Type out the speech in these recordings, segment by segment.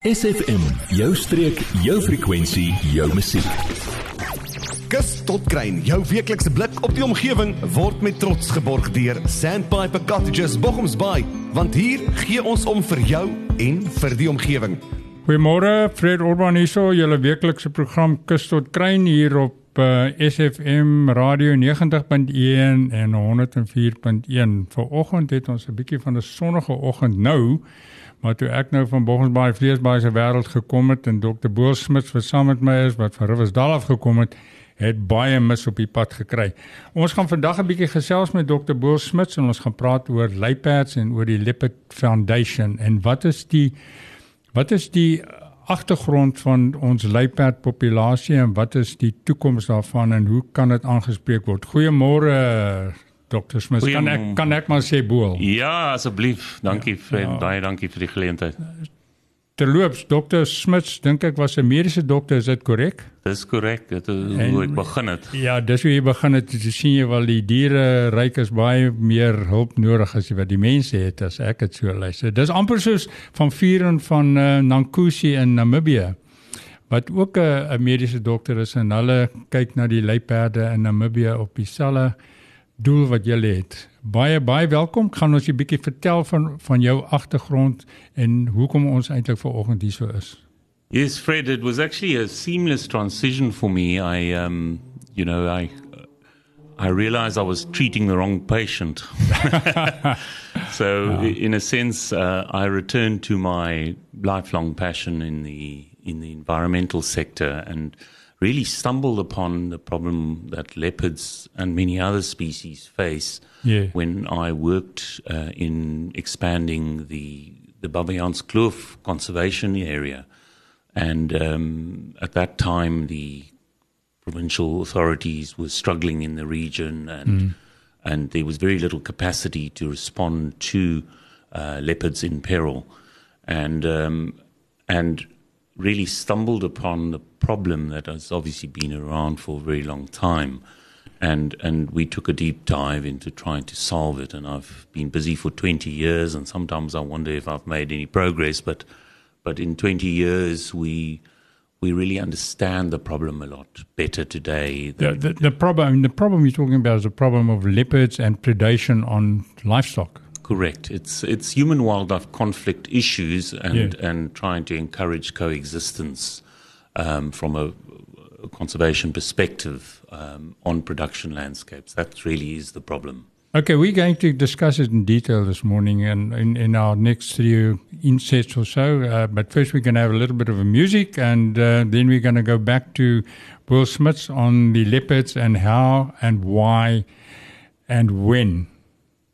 SFM, jou streek, jou frekwensie, jou musiek. Kus tot kruin, jou weeklikse blik op die omgewing word met trots geborg deur Sandpiper Cottages Bochumsbaai, want hier gee ons om vir jou en vir die omgewing. Goeiemôre, Fred Orban hier, julle weeklikse program Kus tot kruin hier op uh, SFM Radio 90.1 en 104.1. Vanoggend het ons 'n bietjie van 'n sonnige oggend nou. Maar toe ek nou van Bogensbaai Vleesbaai se wêreld gekom het en Dr. Boel Smits wat saam met my is wat van Riversdal af gekom het, het baie mis op die pad gekry. Ons gaan vandag 'n bietjie gesels met Dr. Boel Smits en ons gaan praat oor Leipads en oor die Lipid Foundation en wat is die wat is die agtergrond van ons Leipad populasie en wat is die toekoms daarvan en hoe kan dit aangespreek word? Goeiemôre Dr. Smith, kan ek kan ek maar sê boel? Ja, asseblief. Dankie ja, vriend. Ja. Baie dankie vir die geleentheid. Terloops, Dr. Smith dink ek was 'n mediese dokter, is dit korrek? Dis korrek. Dit is hoe ek begin het. Ja, dis hoe jy begin het. Jy sien jy wel die diere ryk is baie meer hulp nodig as wat die mense het as ek dit so luister. Dis amper soos van Vieren van uh, Nankusi in Namibië wat ook 'n mediese dokter is en hulle kyk na die luiperde in Namibië op dieselfde doel wat jy het. Baie baie welkom. Kan ons 'n bietjie vertel van van jou agtergrond en hoekom ons eintlik vanoggend hier so is? Yes, Fred, it was actually a seamless transition for me. I um you know, I I realized I was treating the wrong patient. so in a sense uh, I returned to my lifelong passion in the in the environmental sector and really stumbled upon the problem that leopards and many other species face yeah. when I worked uh, in expanding the the Baviaans conservation area. And um, at that time, the provincial authorities were struggling in the region, and mm. and there was very little capacity to respond to uh, leopards in peril, and um, and really stumbled upon the problem that has obviously been around for a very long time. And, and we took a deep dive into trying to solve it. And I've been busy for 20 years, and sometimes I wonder if I've made any progress. But, but in 20 years, we, we really understand the problem a lot better today. The, the, the, problem, the problem you're talking about is the problem of leopards and predation on livestock. Correct. It's it's human wildlife conflict issues and yeah. and trying to encourage coexistence um, from a, a, conservation perspective um, on production landscapes. That really is the problem. Okay, we're going to discuss it in detail this morning and in, in our next few insets or so. Uh, but first, we're going to have a little bit of a music, and uh, then we're going to go back to Bool Smuts's on the leopards and how and why and when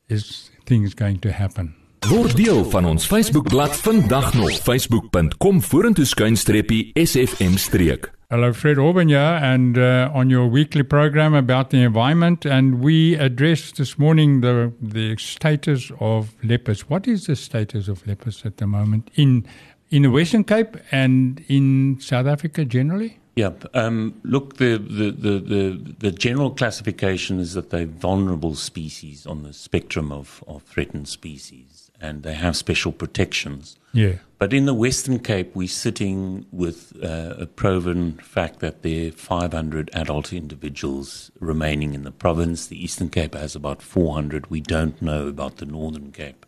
is things going to happen. Word deel van ons Facebookblad vandag nog facebook.com vorentoe skuinstreepie sfm streek. Hello Fred Orban here and uh, on your weekly program about the environment and we addressed this morning the the status of leopards. What is the status of leopards at the moment in in the Western Cape and in South Africa generally? Yeah. Um, look, the, the, the, the, the general classification is that they're vulnerable species on the spectrum of, of threatened species, and they have special protections. Yeah. But in the Western Cape, we're sitting with uh, a proven fact that there are 500 adult individuals remaining in the province. The Eastern Cape has about 400. We don't know about the Northern Cape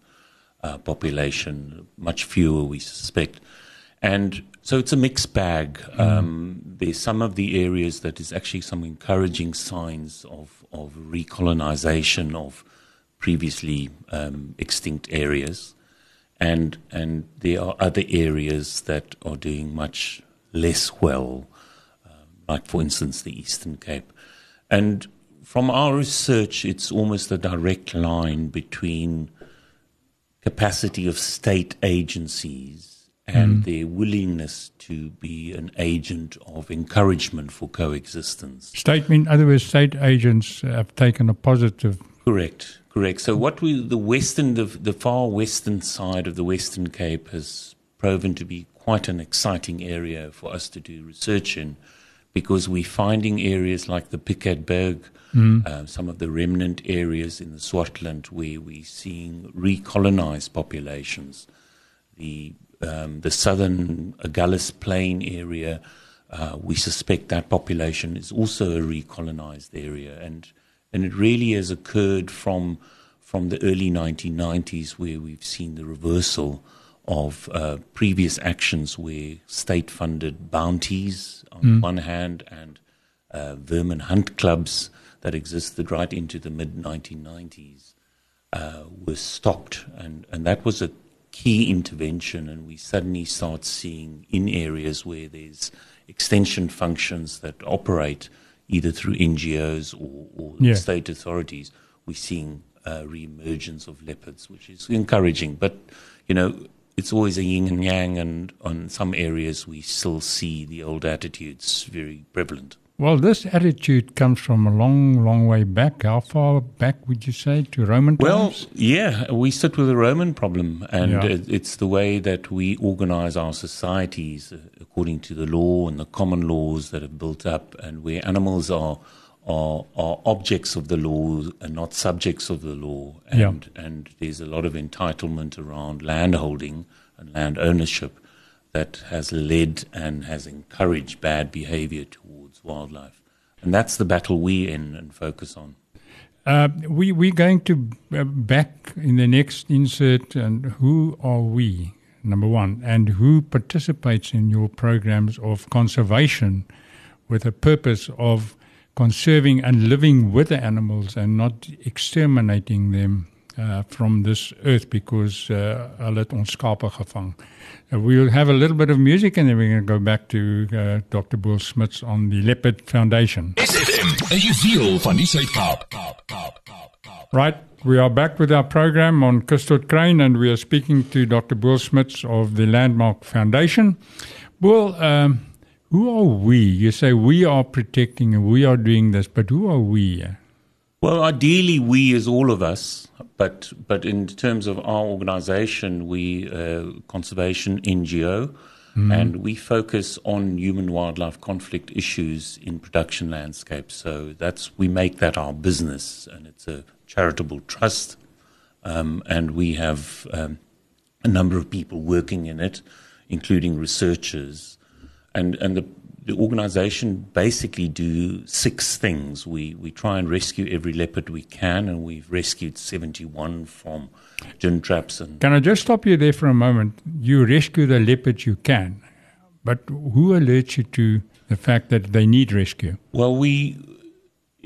uh, population, much fewer, we suspect. And so it's a mixed bag. Mm. Um, there's some of the areas that is actually some encouraging signs of, of recolonization of previously um, extinct areas. And, and there are other areas that are doing much less well, uh, like, for instance, the Eastern Cape. And from our research, it's almost a direct line between capacity of state agencies and mm. their willingness to be an agent of encouragement for coexistence. State, in other words, state agents have taken a positive. Correct, correct. So, what we, the western, the, the far western side of the Western Cape has proven to be quite an exciting area for us to do research in because we're finding areas like the Piketberg, mm. uh, some of the remnant areas in the Swartland where we're seeing recolonized populations. The um, the southern Agulhas Plain area, uh, we suspect that population is also a recolonized area, and and it really has occurred from from the early 1990s, where we've seen the reversal of uh, previous actions where state-funded bounties on mm. one hand and uh, vermin hunt clubs that existed right into the mid 1990s uh, were stopped, and and that was a key intervention, and we suddenly start seeing in areas where there's extension functions that operate either through NGOs or, or yeah. state authorities, we're seeing uh, re-emergence of leopards, which is encouraging. But you know, it's always a yin and yang, and on some areas we still see the old attitudes very prevalent. Well, this attitude comes from a long, long way back. How far back would you say to Roman times? Well, yeah, we sit with a Roman problem, and yeah. it's the way that we organize our societies according to the law and the common laws that have built up, and where animals are are, are objects of the law and not subjects of the law. And, yeah. and there's a lot of entitlement around landholding and land ownership that has led and has encouraged bad behavior towards wildlife. And that's the battle we're in and focus on. Uh, we, we're going to uh, back in the next insert, and who are we, number one, and who participates in your programs of conservation with a purpose of conserving and living with the animals and not exterminating them uh, from this earth because uh, hulle het ons skape gevang. Uh, we'll have a little bit of music and then we're going to go back to uh, Dr. Bool Smuts on the Leopard Foundation. SFM, a van die Suid-Kaap. Right, we are back with our program on Kus tot Kruin and we are speaking to Dr. Bool Smuts of the Landmark Foundation. Bool, um, who are we? You say we are protecting and we are doing this, but who are we? Well, ideally, we as all of us, but but in terms of our organisation, we uh, conservation NGO, mm. and we focus on human wildlife conflict issues in production landscapes. So that's we make that our business, and it's a charitable trust, um, and we have um, a number of people working in it, including researchers, and and the the organization basically do six things. We we try and rescue every leopard we can, and we've rescued 71 from gin traps. And can I just stop you there for a moment? You rescue the leopards you can, but who alerts you to the fact that they need rescue? Well, we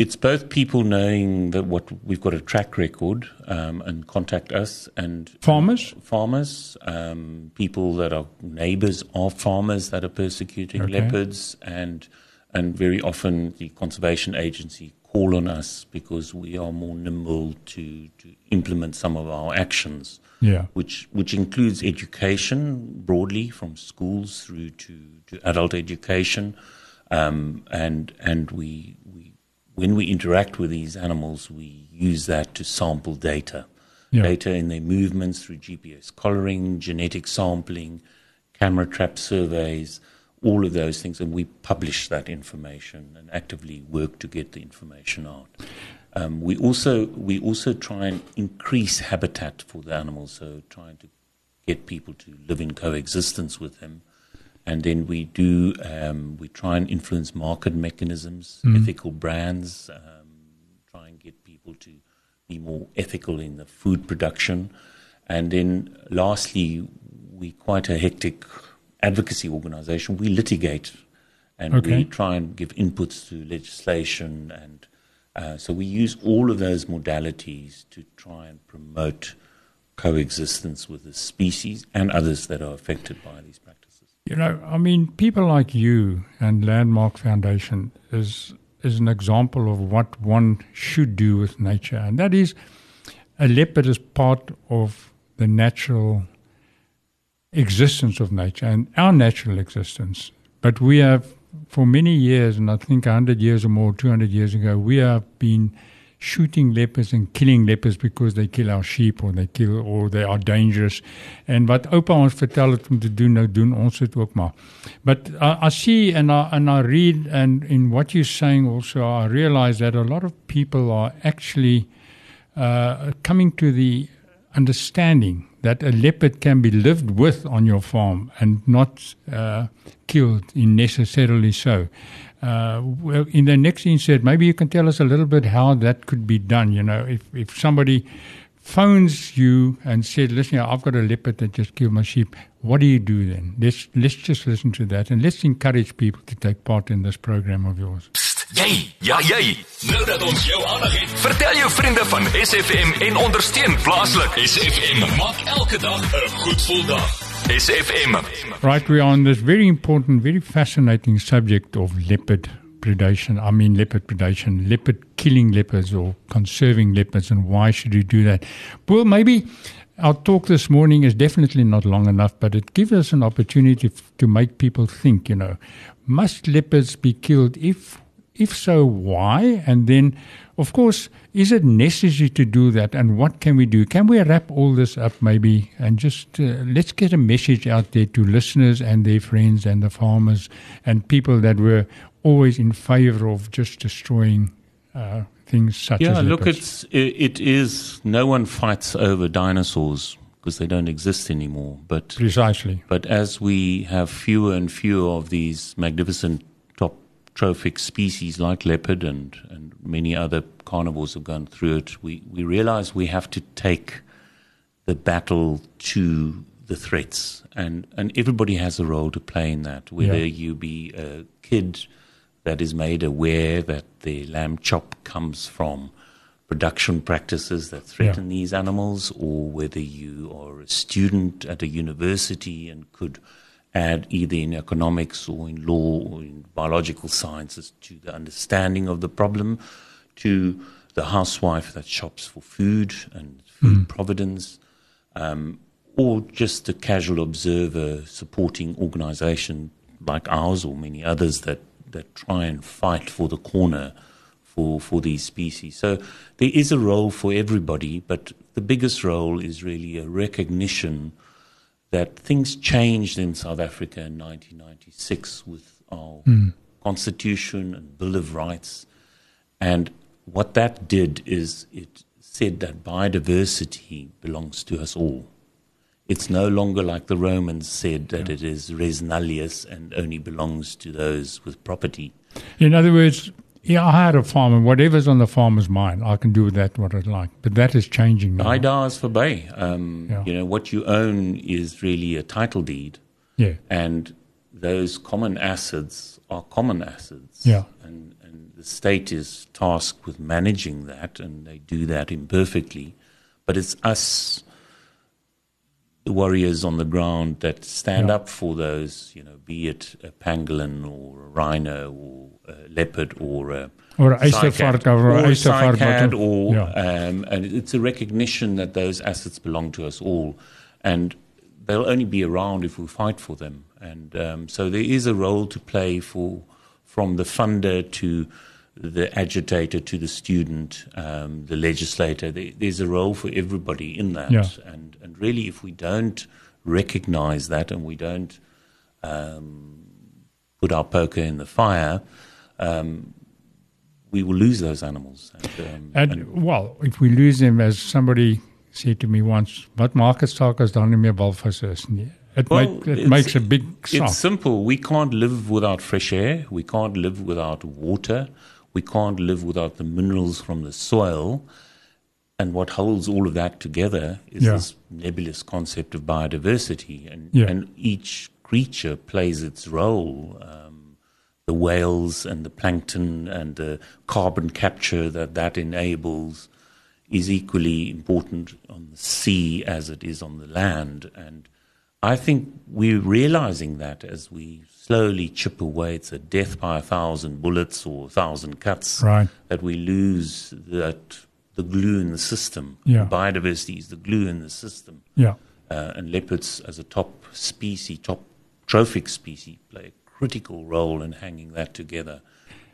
it's both people knowing that what we've got a track record um, and contact us and farmers farmers um, people that are neighbors of farmers that are persecuting okay. leopards and and very often the conservation agency call on us because we are more nimble to, to implement some of our actions yeah. which which includes education broadly from schools through to, to adult education um, and and we when we interact with these animals, we use that to sample data. Yeah. Data in their movements through GPS collaring, genetic sampling, camera trap surveys, all of those things. And we publish that information and actively work to get the information out. Um, we also we also try and increase habitat for the animals, so trying to get people to live in coexistence with them and then we do um, we try and influence market mechanisms, mm. ethical brands, um, try and get people to be more ethical in the food production, and then lastly, we quite a hectic advocacy organization. We litigate, and okay. we try and give inputs to legislation, and uh, so we use all of those modalities to try and promote coexistence with the species and others that are affected by these practices. You know, I mean, people like you and Landmark Foundation is is an example of what one should do with nature, and that is a leopard is part of the natural existence of nature and our natural existence. But we have, for many years, and I think 100 years or more, 200 years ago, we have been shooting leopards and killing leopards because they kill our sheep or they kill or they are dangerous. En wat oupa ons vertel het om te doen, nou doen ons dit ook maar. But uh, I see and I, and I read and in what you're saying also I realize that a lot of people are actually uh, coming to the understanding that a leopard can be lived with on your farm and not uh, killed necessarily so. Uh, well, in the next insert, maybe you can tell us a little bit how that could be done. You know, if, if somebody phones you and said, "Listen, I've got a leopard that just killed my sheep," what do you do then? Let's let's just listen to that and let's encourage people to take part in this program of yours. Jy, ja jy. Nou dat ons jou aandag het, vertel jou vriende van SFM en ondersteun plaaslik. SFM maak elke dag 'n goed gevoel dag. SFM. Right, we are on this very important, very fascinating subject of leopard predation. I mean, leopard predation, leopard killing leopards or conserving leopards, and why should you do that? Well, maybe our talk this morning is definitely not long enough, but it gives us an opportunity f- to make people think, you know, must leopards be killed? If if so, why? And then, of course, is it necessary to do that? And what can we do? Can we wrap all this up maybe and just uh, let's get a message out there to listeners and their friends and the farmers and people that were always in favor of just destroying uh, things such Yeah, as look, it's it, it is no one fights over dinosaurs because they don't exist anymore. But precisely. but as we have fewer and fewer of these magnificent trophic species like leopard and and many other carnivores have gone through it, we we realize we have to take the battle to the threats, and and everybody has a role to play in that. Whether Yeah. you be a kid that is made aware that the lamb chop comes from production practices that threaten these animals, or whether you are a student at a university and could add either in economics or in law or in biological sciences to the understanding of the problem, to the housewife that shops for food and food providence, um, or just a casual observer supporting organization like ours or many others that, that try and fight for the corner for, for these species. So there is a role for everybody, but the biggest role is really a recognition that things changed in South Africa in 1996 with our hmm. constitution and Bill of Rights. And what that did is it said that biodiversity belongs to us all. It's no longer like the Romans said that it is res nullius and only belongs to those with property. In other words, yeah, I had a farm, and whatever's on the farm is mine. I can do with that what I'd like. But that is changing now. Idas for Bay. Um, Yeah. You know, what you own is really a title deed, Yeah, and those common assets are common assets. Yeah. And, and the state is tasked with managing that, and they do that imperfectly. But it's us, the warriors on the ground, that stand Yeah. up for those, you know, be it a pangolin or a rhino or leopard or a or ystervark or or ystervark. or yeah. um, and it's a recognition that those assets belong to us all, and they'll only be around if we fight for them. And um, so there is a role to play for from the funder to the agitator to the student, um, the legislator. There, there's a role for everybody in that, Yeah. and and really, if we don't recognize that and we don't um, put our poker in the fire. Um, we will lose those animals. And, um, And, well, if we lose them, as somebody said to me once, wat maak het saak as daar nie meer walvisse is nie? It, Well, make, it makes a big It's simple. We can't live without fresh air. We can't live without water. We can't live without the minerals from the soil. And what holds all of that together is Yeah. this nebulous concept of biodiversity. And, Yeah. and each creature plays its role. Um, the whales and the plankton and the carbon capture that that enables is equally important on the sea as it is on the land. And I think we're realizing that as we slowly chip away. It's a death by a thousand bullets or a thousand cuts Right. that we lose that the glue in the system. Yeah. Biodiversity is the glue in the system. Yeah. Uh, and leopards, as a top species, top trophic species, play a critical role in hanging that together.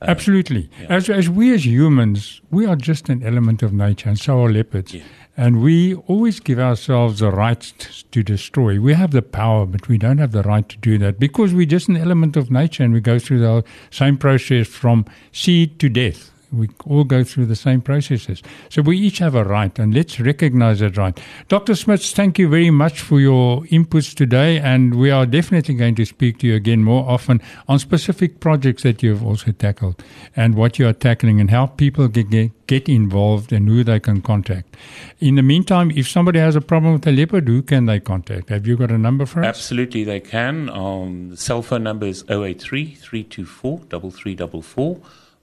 Uh, Absolutely. yeah. As, as we as humans, we are just an element of nature, and so are leopards. Yeah. And we always give ourselves the right to destroy. We have the power, but we don't have the right to do that because we're just an element of nature and we go through the same process from seed to death. We all go through the same processes. So we each have a right, and let's recognize that right. Dr. Smuts, thank you very much for your inputs today, and we are definitely going to speak to you again more often on specific projects that you have also tackled and what you are tackling and how people get, get involved and who they can contact. In the meantime, if somebody has a problem with a leopard, who can they contact? Have you got a number for us? Absolutely, they can. Um, the cell phone number is 083 324 3344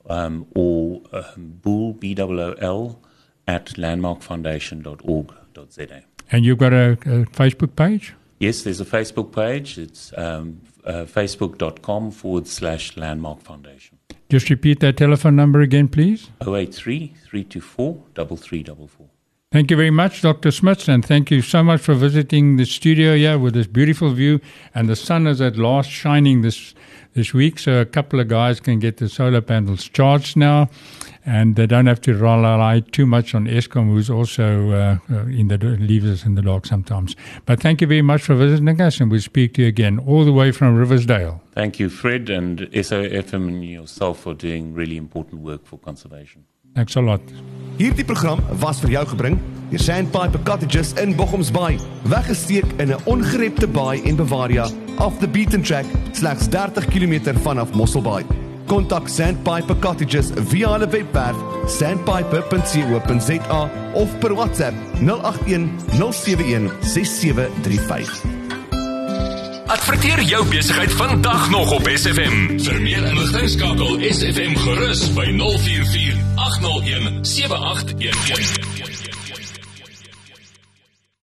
um, or um, bool, B-O-O-L, at landmarkfoundation.org.za. And you've got a, a Facebook page? Yes, there's a Facebook page. It's um, uh, facebook.com forward slash landmark foundation. Just repeat that telephone number again, please. 083 324 3344. Thank you very much, Dr. Smuts, and thank you so much for visiting the studio here with this beautiful view. And the sun is at last shining this this week, so a couple of guys can get the solar panels charged now, and they don't have to rely too much on Eskom, who's also uh, uh, in the leaves us in the dark sometimes. But thank you very much for visiting us, and we'll speak to you again all the way from Riversdale. Thank you, Fred, and SOFM and yourself for doing really important work for conservation. Thanks a lot. Hierdie program was vir jou gebring deur Sandpiper Cottages in Bochums Bay, weggesteek in 'n ongerepte baai en Bavaria, off the beaten track, slegs 30 km vanaf Mosselbaai. Kontak Sandpiper Cottages via hulle webwerf sandpiper.co.za of per WhatsApp 081 071 6735. Adverteer jou besigheid vandag nog op SFM. Vir meer inligting skakel SFM gerus by 044 801 7811.